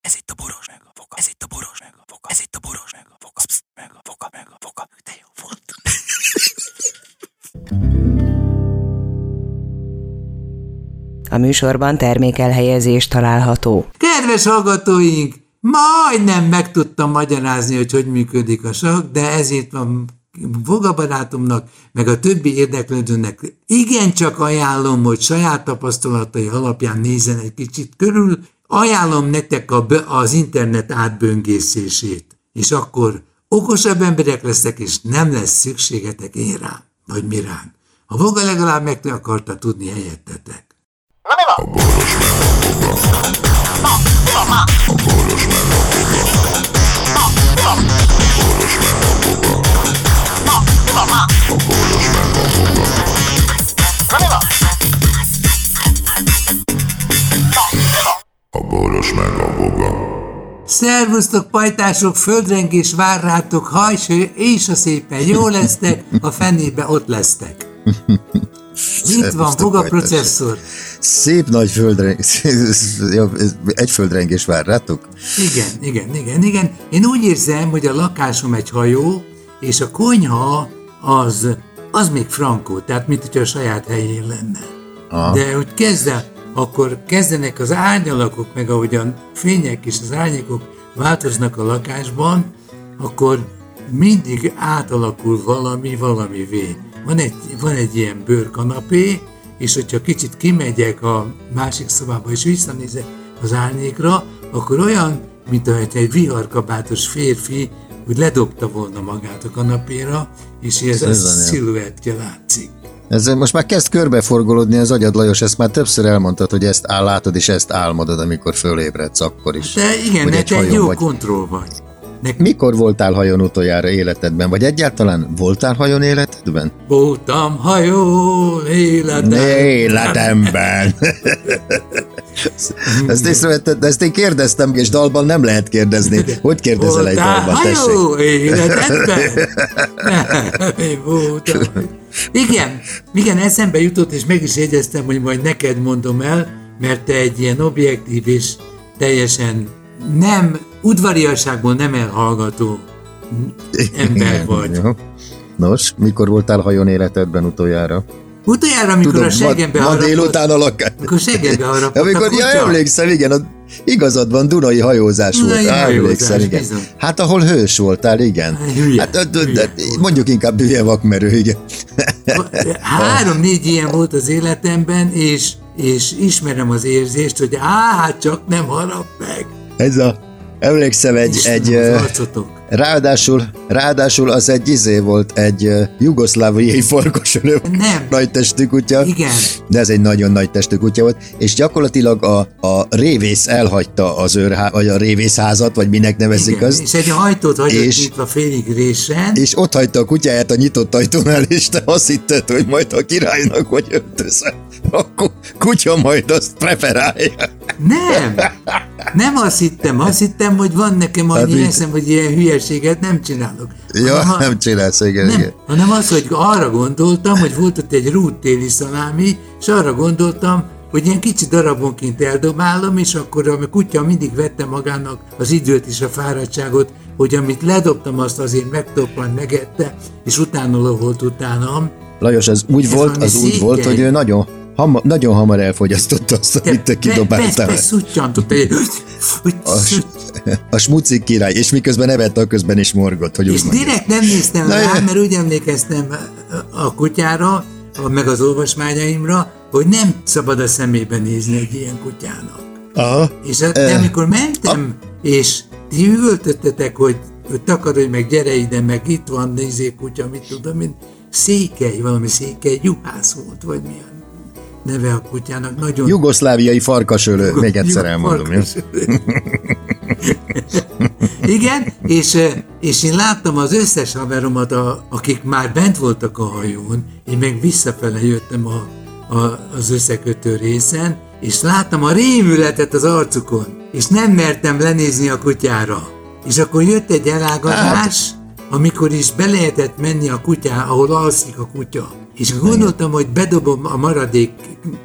Ez itt a boros meg a foka. Ez itt a boros meg a foka. Ez itt a boros meg a foka. Psz, meg a foka, meg a foka. De jó volt. A műsorban termékelhelyezés található. Kedves hallgatóink, majdnem meg tudtam magyarázni, hogy hogy működik a sakk, de ezért van Voga barátomnak, meg a többi érdeklődőnek igencsak ajánlom, hogy saját tapasztalatai alapján nézzen egy kicsit körül, ajánlom nektek a, az internet átböngészését, és akkor okosabb emberek leszek, és nem lesz szükségetek én rám, vagy mi ránk. A Voga legalább meg akarta tudni helyettetek. A boros meg a boga. Szervusztok, pajtások, földrengés vár rátok, hajső, és a szépen jó lesztek, a fenébe ott lesztek. Itt van, Boga processzor. Szép nagy földrengés. Egy földrengés vár rátok? Igen, igen, igen, igen. Én úgy érzem, hogy a lakásom egy hajó, és a konyha az, az még frankó, tehát mint hogyha a saját helyén lenne. Aha. De hogy kezdve, akkor kezdenek az árnyalakok, meg ahogyan fények és az árnyékok változnak a lakásban, akkor mindig átalakul valami valamivé. Van egy, van egy ilyen bőrkanapé, és hogyha kicsit kimegyek a másik szobába és visszanézek az árnyékra, akkor olyan, mint ahogy egy viharkabátos férfi úgy ledobta volna magát a kanapéra, és ez a sziluettje látszik. Ezzel most már kezd körbeforgolódni az agyad, Lajos, ezt már többször elmondtad, hogy ezt áll, látod, és ezt álmodod, amikor fölébredsz, akkor is. De igen, de egy te egy jó vagy. kontroll vagy. Nek Mikor voltál hajón utoljára életedben, vagy egyáltalán voltál hajón életedben? voltam hajó életem. Életemben! ezt észrevetted, de ezt én kérdeztem, és dalban nem lehet kérdezni. Hogy kérdezel egy Voltál dalban, tessék? hajó életedben? Én voltam. Igen, igen, eszembe jutott, és meg is jegyeztem, hogy majd neked mondom el, mert te egy ilyen objektív és teljesen nem, udvariasságból nem elhallgató ember Igen, vagy. jó. Nos, mikor voltál hajón életedben utoljára? Utoljára, amikor a segembe ma, ma harapott- délután a lakás. Amikor segembe harapott Amikor, ja, emlékszem, igen, a, igazad van, Dunai hajózás volt. Á, hajózás, emlékszem, igen. bizony. Hát ahol hős voltál, igen. Hülye, hát, de, de, hülye de, volt. mondjuk inkább hülye vakmerő, igen. Három-négy ilyen volt az életemben, és, és ismerem az érzést, hogy á, hát csak nem harap meg. Ez a, emlékszem, egy, Istenem, egy ráadásul, ráadásul az egy izé volt, egy jugoszláviai farkasölő. Nagy testű kutya. Igen. De ez egy nagyon nagy testű kutya volt, és gyakorlatilag a, a révész elhagyta az őrhá, vagy a révészházat, vagy minek nevezik Igen, azt, és egy ajtót hagyott És- nyitva félig résen, és ott hagyta a kutyáját a nyitott ajtónál, és te azt hitted, hogy majd a királynak vagy öltözve, akkor kutya majd azt preferálja. nem, nem azt hittem, azt hittem, hogy van nekem annyi mit? eszem, hogy ilyen hülyeséget nem csinálok. Ja, Hanem a- nem csinálsz, igen, nem, igen. hanem az, hogy arra gondoltam, hogy volt ott egy rút téli szalámi, és arra gondoltam, hogy ilyen kicsi darabonként eldobálom, és akkor a kutya mindig vette magának az időt és a fáradtságot, hogy amit ledobtam, azt azért megtoppant, megette, és utána loholt utánam. Lajos, ez úgy Ez volt, az úgy volt, hogy ő nagyon, hama, nagyon hamar elfogyasztotta azt, amit te kidobáltál. szuttyantott hogy A, a smucik király, és miközben evette, a közben is morgott, hogy És direkt nem néztem Na, rá, mert úgy emlékeztem a kutyára, a- meg az olvasmányaimra, hogy nem szabad a szemébe nézni egy ilyen kutyának. Aha. És a- de amikor mentem, és ti üvöltöttetek, hogy, hogy takarodj meg, gyere ide, meg itt van nézé kutya, mit tudom én, székely, valami székely juhász volt, vagy milyen neve a kutyának, nagyon... Jugoszláviai farkasölő, még egyszer elmondom. Igen, és, és én láttam az összes haveromat, a, akik már bent voltak a hajón, én meg visszafele jöttem a, a, az összekötő részen, és láttam a rémületet az arcukon, és nem mertem lenézni a kutyára. És akkor jött egy elágazás, amikor is be lehetett menni a kutyá, ahol alszik a kutya. És gondoltam, hogy bedobom a maradék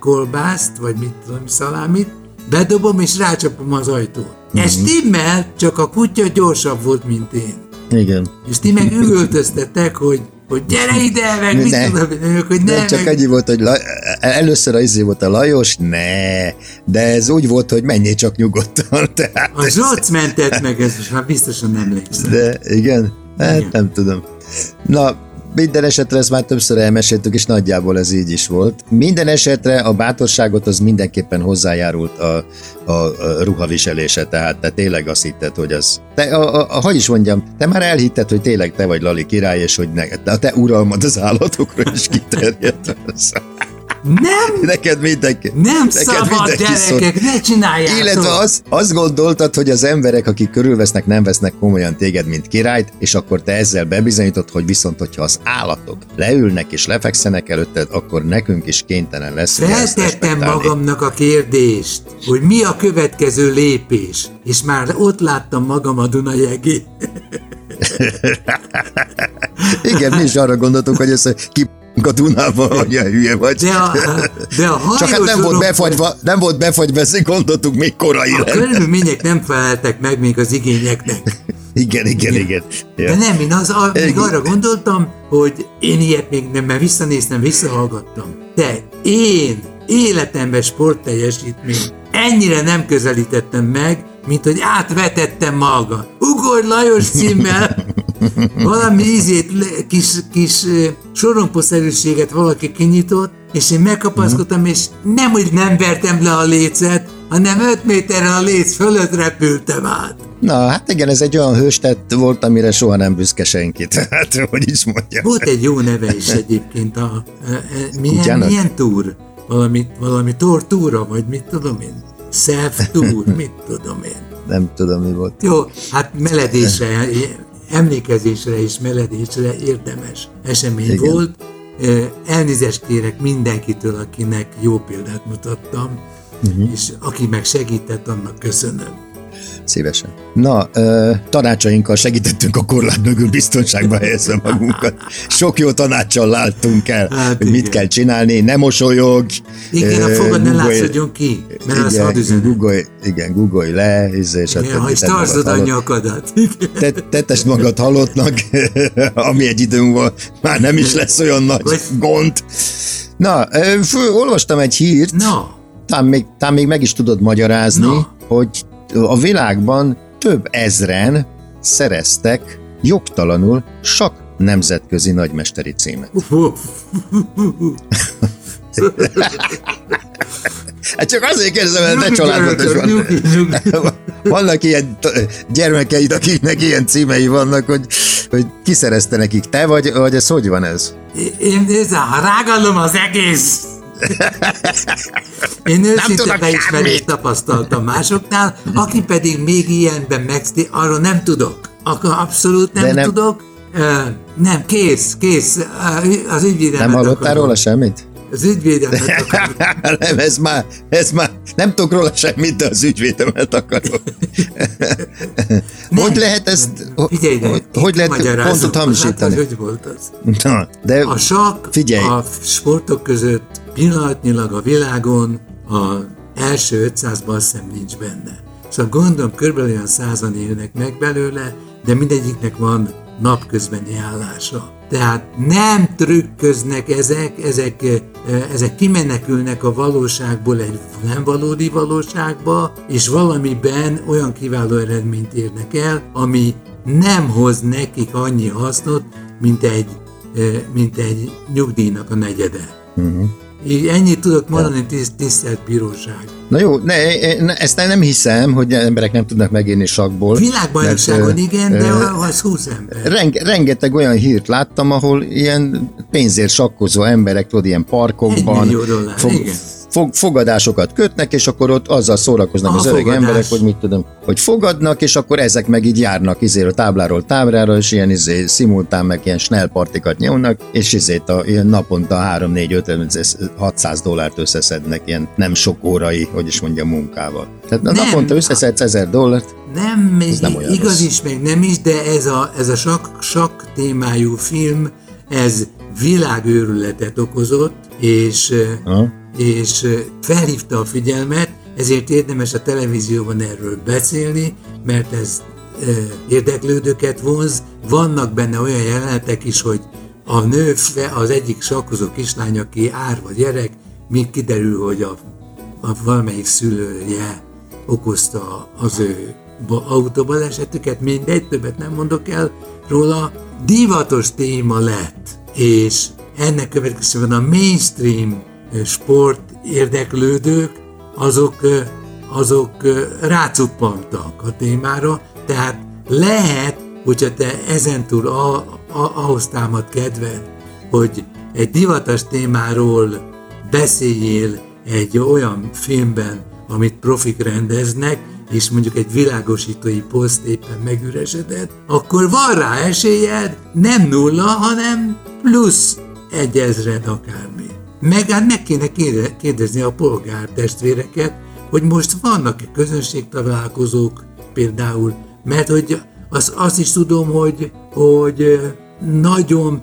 kolbászt, vagy mit tudom, szalámit, bedobom és rácsapom az ajtót. Ez stimmel, csak a kutya gyorsabb volt, mint én. Igen. És ti meg üvöltöztetek, hogy, hogy gyere ide, meg mit Ne. tudom, hogy Nem, nem, csak meg, annyi volt, hogy la, először a izé volt a Lajos, ne, de ez úgy volt, hogy menjél csak nyugodtan. Tehát, a Zsoc mentett meg, ez most már biztosan nem emlékszem. de igen, hát nem tudom. Na, minden esetre ezt már többször elmeséltük, és nagyjából ez így is volt. Minden esetre a bátorságot az mindenképpen hozzájárult a, a, a ruhaviselése, tehát te tényleg azt hitted, hogy az... Te, a, a, a, hogy is mondjam, te már elhitted, hogy tényleg te vagy Lali király, és hogy ne, a te uralmad az állatokra is kiterjedt. Nem, Neked mindenki. nem neked szabad, mindenki szól. gyerekek, ne csináljátok! Illetve az, azt gondoltad, hogy az emberek, akik körülvesznek, nem vesznek komolyan téged, mint királyt, és akkor te ezzel bebizonyítod, hogy viszont, hogyha az állatok leülnek és lefekszenek előtted, akkor nekünk is kénytelen lesz Feltettem magamnak a kérdést, hogy mi a következő lépés, és már ott láttam magam a Dunajegé. Igen, mi is arra gondoltuk, hogy ezt ki a Dunába, hogy olyan hülye vagy. De a, de a Csak hát nem volt befagyva, nem volt befagyva, ezért gondoltuk, még korai A lenne. körülmények nem feleltek meg még az igényeknek. Igen, igen, igen. De Ja. nem, én az, a, még Igen. arra gondoltam, hogy én ilyet még nem, mert visszanéztem, visszahallgattam. De én életemben sportteljesítmény ennyire nem közelítettem meg, mint hogy átvetettem maga. Ugorj Lajos címmel, valami ízét, kis, kis sorompószerűséget valaki kinyitott, és én megkapaszkodtam, és nem, hogy nem vertem le a lécet, hanem 5 méterrel a léc fölött repültem át. Na, hát igen, ez egy olyan hőstett volt, amire soha nem büszke senki. Tehát, hogy is mondjam. Volt egy jó neve is egyébként a, a, a milyen, Kutyának? milyen túr? Valami, valami tortúra, vagy mit tudom én? Self tour, mit tudom én. Nem tudom, mi volt. Jó, hát meledésre, emlékezésre és meledésre érdemes esemény Igen. Volt. Elnézést kérek mindenkitől, akinek jó példát mutattam, uh-huh. és aki meg segített, annak köszönöm. Szívesen. Na, ö, tanácsainkkal segítettünk a korlát mögül biztonságba helyezni magunkat. Sok jó tanácssal láttunk el, Hát hogy mit igen. kell csinálni, nem mosolyog. Igen, a ö, fogad ne látszódjon ki, mert az igen, hadüzenet. googolj, igen, googolj le, és Igen, ha is tartsd a nyakadat. Te, tetesd magad halottnak, ami egy idő múlva már nem is lesz olyan nagy Vagy- gond. Na, ö, olvastam egy hírt, Na, talán még, talán még meg is tudod magyarázni, Na. hogy a világban több ezren szereztek jogtalanul sok nemzetközi nagymesteri címet. Hát csak azért kérdezem, mert te családod is van. Vannak ilyen gyermekeid, akiknek ilyen címei vannak, hogy, hogy kiszerezte nekik te, vagy, vagy ez hogy van ez? Én nézze, ha rágallom az egész. Én őszinte beismerést tapasztaltam másoknál, aki pedig még ilyenben megszti, arról nem tudok. Akkor abszolút nem, De nem- tudok. Nem, kész, kész. Az ügyvédemet Nem hallottál akarom. róla semmit? Az ügyvédemet akarom. nem, ez már, ez már, nem tudok róla semmit, de az ügyvédemet akarok. hogy lehet ezt, Figyelj, de hogy, hogy lehet pontot Hát, hamisítani? hogy volt az? Na, de A sakk Figyelj. a sportok között pillanatnyilag a világon a első 500-ban azt hiszem nincs benne. Szóval gondolom körülbelül olyan százan élnek meg belőle, de mindegyiknek van napközbeni állása. Tehát nem trükköznek ezek, ezek, eh, ezek kimenekülnek a valóságból egy nem valódi valóságba, és valamiben olyan kiváló eredményt érnek el, ami nem hoz nekik annyi hasznot, mint egy, mint egy nyugdíjnak a negyede. Uh-huh. Így ennyit tudok mondani, tiszt, tisztelt bíróság. Na jó, ne, ne, ezt nem hiszem, hogy emberek nem tudnak megélni sakból. Világbajnokságon igen, de az 20 ember. Renge, rengeteg olyan hírt láttam, ahol ilyen pénzért sakkozó emberek, tudod, ilyen parkokban Egy millió dollár, igen. Fog, fogadásokat kötnek, és akkor ott azzal szórakoznak A az öreg fogadás. emberek, hogy mit tudom, hogy fogadnak, és akkor ezek meg így járnak izéről tábláról táblára, és ilyen izé, szimultán meg ilyen snell partikat nyomnak, és izét a, ilyen naponta 3 4 5 600 dollárt összeszednek ilyen nem sok órai, hogy is mondja, munkával. Tehát Nem. naponta összeszedsz 1000 dollárt, Nem, Ez nem olyan igaz rossz. is, meg nem is, de ez a, ez a sak, sak témájú film, ez világőrületet okozott, és, Aha. És felhívta a figyelmet, ezért érdemes a televízióban erről beszélni, mert ez érdeklődőket vonz. Vannak benne olyan jelenetek is, hogy a nő, az egyik sakkozó kislány, aki ár vagy gyerek, még kiderül, hogy a, a valamelyik szülője okozta az ő autóbalesetüket, mindegy, többet nem mondok el róla, divatos téma lett, és ennek következően a mainstream sport érdeklődők, azok, azok rácuppantak a témára, tehát lehet, hogyha te ezentúl a, a, ahhoz támad kedved, hogy egy divatos témáról beszéljél egy olyan filmben, amit profik rendeznek, és mondjuk egy világosítói poszt éppen megüresedett, akkor van rá esélyed, nem nulla, hanem plusz egy ezred akármi. Meg hát meg kéne kérdezni a polgártestvéreket, hogy most vannak-e közönségtalálkozók például, mert hogy azt, azt is tudom, hogy, hogy nagyon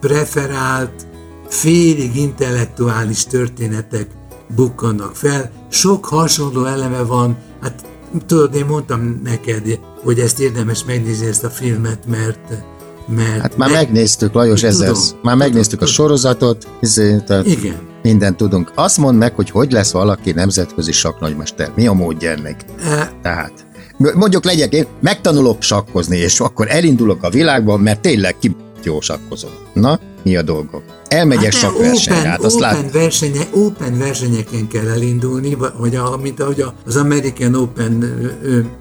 preferált, félig intellektuális történetek bukkannak fel. Sok hasonló eleme van, hát tudod, én mondtam neked, hogy ezt érdemes megnézni ezt a filmet, mert mert hát már meg... megnéztük, Lajos, már tudom, megnéztük tudom. a sorozatot, ezért, tehát Igen. mindent tudunk. Azt mondd meg, hogy hogy lesz valaki nemzetközi saknagymester. Mi a módja ennek? E... Tehát, mondjuk legyek én, megtanulok sakkozni, és akkor elindulok a világban, mert tényleg ki jó sakkozom. Na, mi a dolgok? Elmegyek hát sakversenyre, hát azt open, lát... versenye, open versenyeken kell elindulni, vagy a, mint ahogy az American Open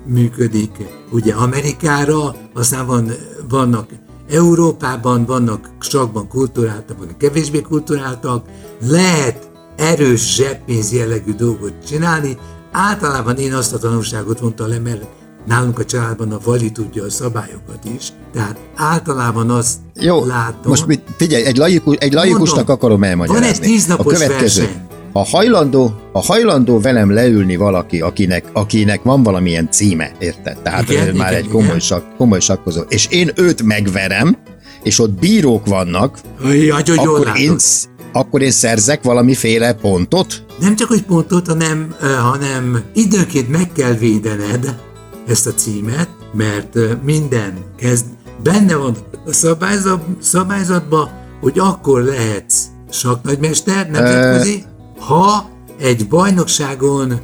működik. Ugye Amerikára, aztán van, vannak Európában vannak sakban kulturáltak, vagy kevésbé kulturáltak, lehet erős zseppénz jellegű dolgot csinálni. Általában én azt a tanulságot mondtam le, mert nálunk a családban a vali tudja a szabályokat is, tehát általában azt Jó, látom. most mit, figyelj, egy, laikus, egy laikusnak Mondom, akarom elmagyarázni. Van egy tíznapos a következő. verseny. Ha hajlandó, ha hajlandó velem leülni valaki, akinek, akinek van valamilyen címe, érted? Tehát igen, már igen, egy komoly, sak, komoly sakkozó, és én őt megverem, és ott bírók vannak, Jaj, akkor, én, akkor én szerzek valamiféle pontot? Nem csak, hogy pontot, hanem, hanem időnként meg kell védened ezt a címet, mert minden kezd, benne van a szabályzat, szabályzatban, hogy akkor lehetsz saknagymester, nemzetközi, ha egy bajnokságon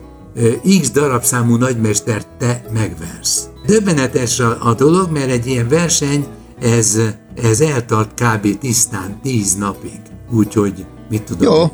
X darabszámú nagymestert te megversz. Döbbenetes a, a dolog, mert egy ilyen verseny, ez, ez eltart kb. tisztán 10 napig. Úgyhogy mit tudom. Jó,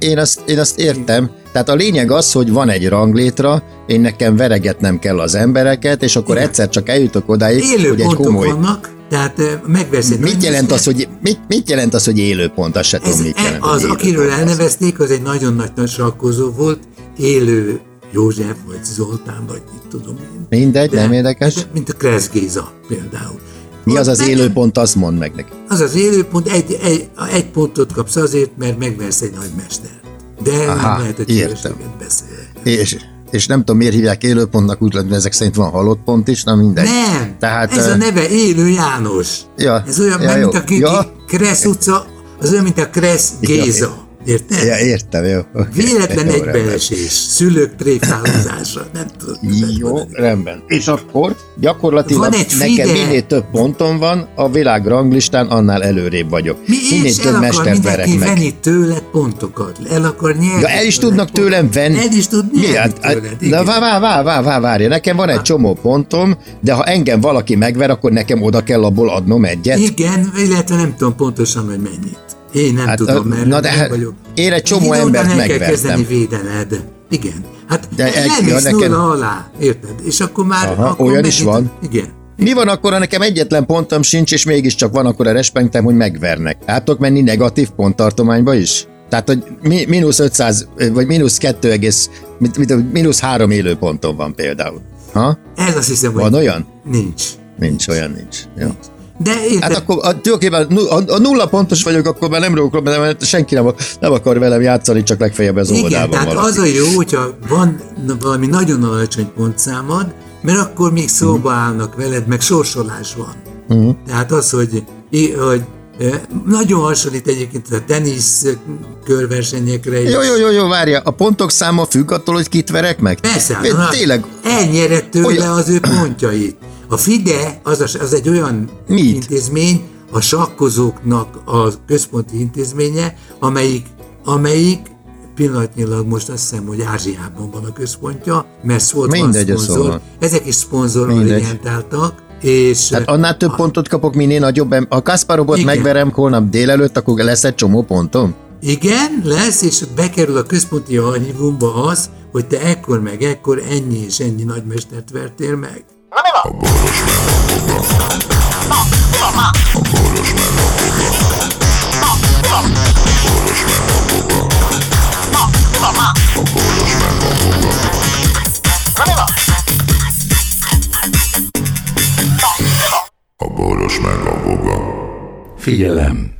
én azt, én azt értem. Tehát a lényeg az, hogy van egy ranglétra, én nekem veregetnem kell az embereket, és akkor Igen. egyszer csak eljutok odáig, Élő hogy egy komoly... vannak, tehát megveszed. Mit jelent, az, hogy, mit, mit jelent az, hogy élőpont? Azt se Ez tudom, mit e- jelent. Az, akiről elnevezték, az egy nagyon nagy, nagy sarkozó volt, élő József, vagy Zoltán, vagy mit tudom én. Mindegy, de, nem érdekes. De, mint a Kressz Géza például. Mi az az élőpont, azt mondd meg neki. Az az élőpont, egy, egy, egy pontot kapsz azért, mert megversz egy nagymestert. De Aha, nem lehet egy beszélni. És és nem tudom, miért hívják élőpontnak, úgy hogy ezek szerint van halott pont is, na mindegy. Nem, Tehát, ez a neve Élő János. Ja, ez olyan, ja, mint a ja. Kressz utca, az olyan, mint a Kressz Géza. Ja, Érted? Ja, értem, jó. Véletlen jó, egybeesés, szülők tréfálozása, nem tudom. Jó, rendben. És akkor gyakorlatilag van egy nekem fide. minél több ponton van, a világ ranglistán annál előrébb vagyok. Mi minél több el mestert verek meg. venni tőled pontokat, el akar nyerni. Ja, el is tudnak tőlem venni. El is tud nyerni hát, tőled, Na, vá, vá, vá, vá, vá, várja, nekem van egy csomó pontom, de ha engem valaki megver, akkor nekem oda kell abból adnom egyet. Igen, illetve nem tudom pontosan, hogy mennyit. Én nem hát, tudom, mert na de nem hát vagyok. Én egy csomó Én embert megvertem. kell kezdeni védened. Igen. Hát de nem ja, nekem... alá, érted? És akkor már... Aha, akkor olyan is van. Igen. Mi van akkor, ha nekem egyetlen pontom sincs, és mégiscsak van akkor a respektem, hogy megvernek? Hát tudok menni negatív ponttartományba is? Tehát, hogy mínusz 500, vagy mínusz 2, mínusz 3 élő ponton van például. Ha? Ez azt hiszem, hogy... Van olyan? Nincs. Nincs, olyan nincs. Jó. De érted? Hát akkor a, tulajdonképpen a, a, nulla pontos vagyok, akkor már nem rúgok, mert senki nem, nem akar velem játszani, csak legfeljebb az Igen, tehát valaki. az a jó, hogyha van valami nagyon alacsony pontszámad, mert akkor még szóba uh-huh. állnak veled, meg sorsolás van. Uh-huh. Tehát az, hogy, hogy Nagyon hasonlít egyébként a tenisz körversenyekre is. Jó, jó, jó, jó, várja. A pontok száma függ attól, hogy kit verek meg? Persze, Én na, Tényleg, elnyered tőle Olyan- az ő pontjait. A FIDE az, a, az egy olyan Mit? intézmény, a sakkozóknak a központi intézménye, amelyik, amelyik pillanatnyilag most azt hiszem, hogy Ázsiában van a központja, mert volt van Mindegy, a szponzor. szóval. Ezek is szponzororientáltak, és tehát annál több pontot kapok, minél nagyobb. em- Ha Kasparovot Igen. megverem holnap délelőtt, akkor lesz egy csomó pontom? Igen, lesz, és bekerül a központi archívumba az, hogy te ekkor meg ekkor ennyi és ennyi nagymestert vertél meg. A boros meg a boga. Figyelem!